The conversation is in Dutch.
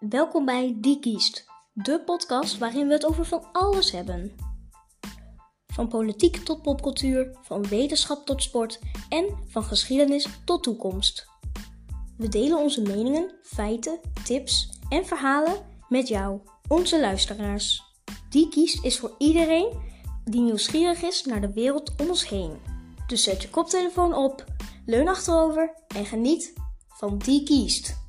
Welkom bij Die Kiest, de podcast waarin we het over van alles hebben. Van politiek tot popcultuur, van wetenschap tot sport en van geschiedenis tot toekomst. We delen onze meningen, feiten, tips en verhalen met jou, onze luisteraars. Die Kiest is voor iedereen die nieuwsgierig is naar de wereld om ons heen. Dus zet je koptelefoon op, leun achterover en geniet van Die Kiest.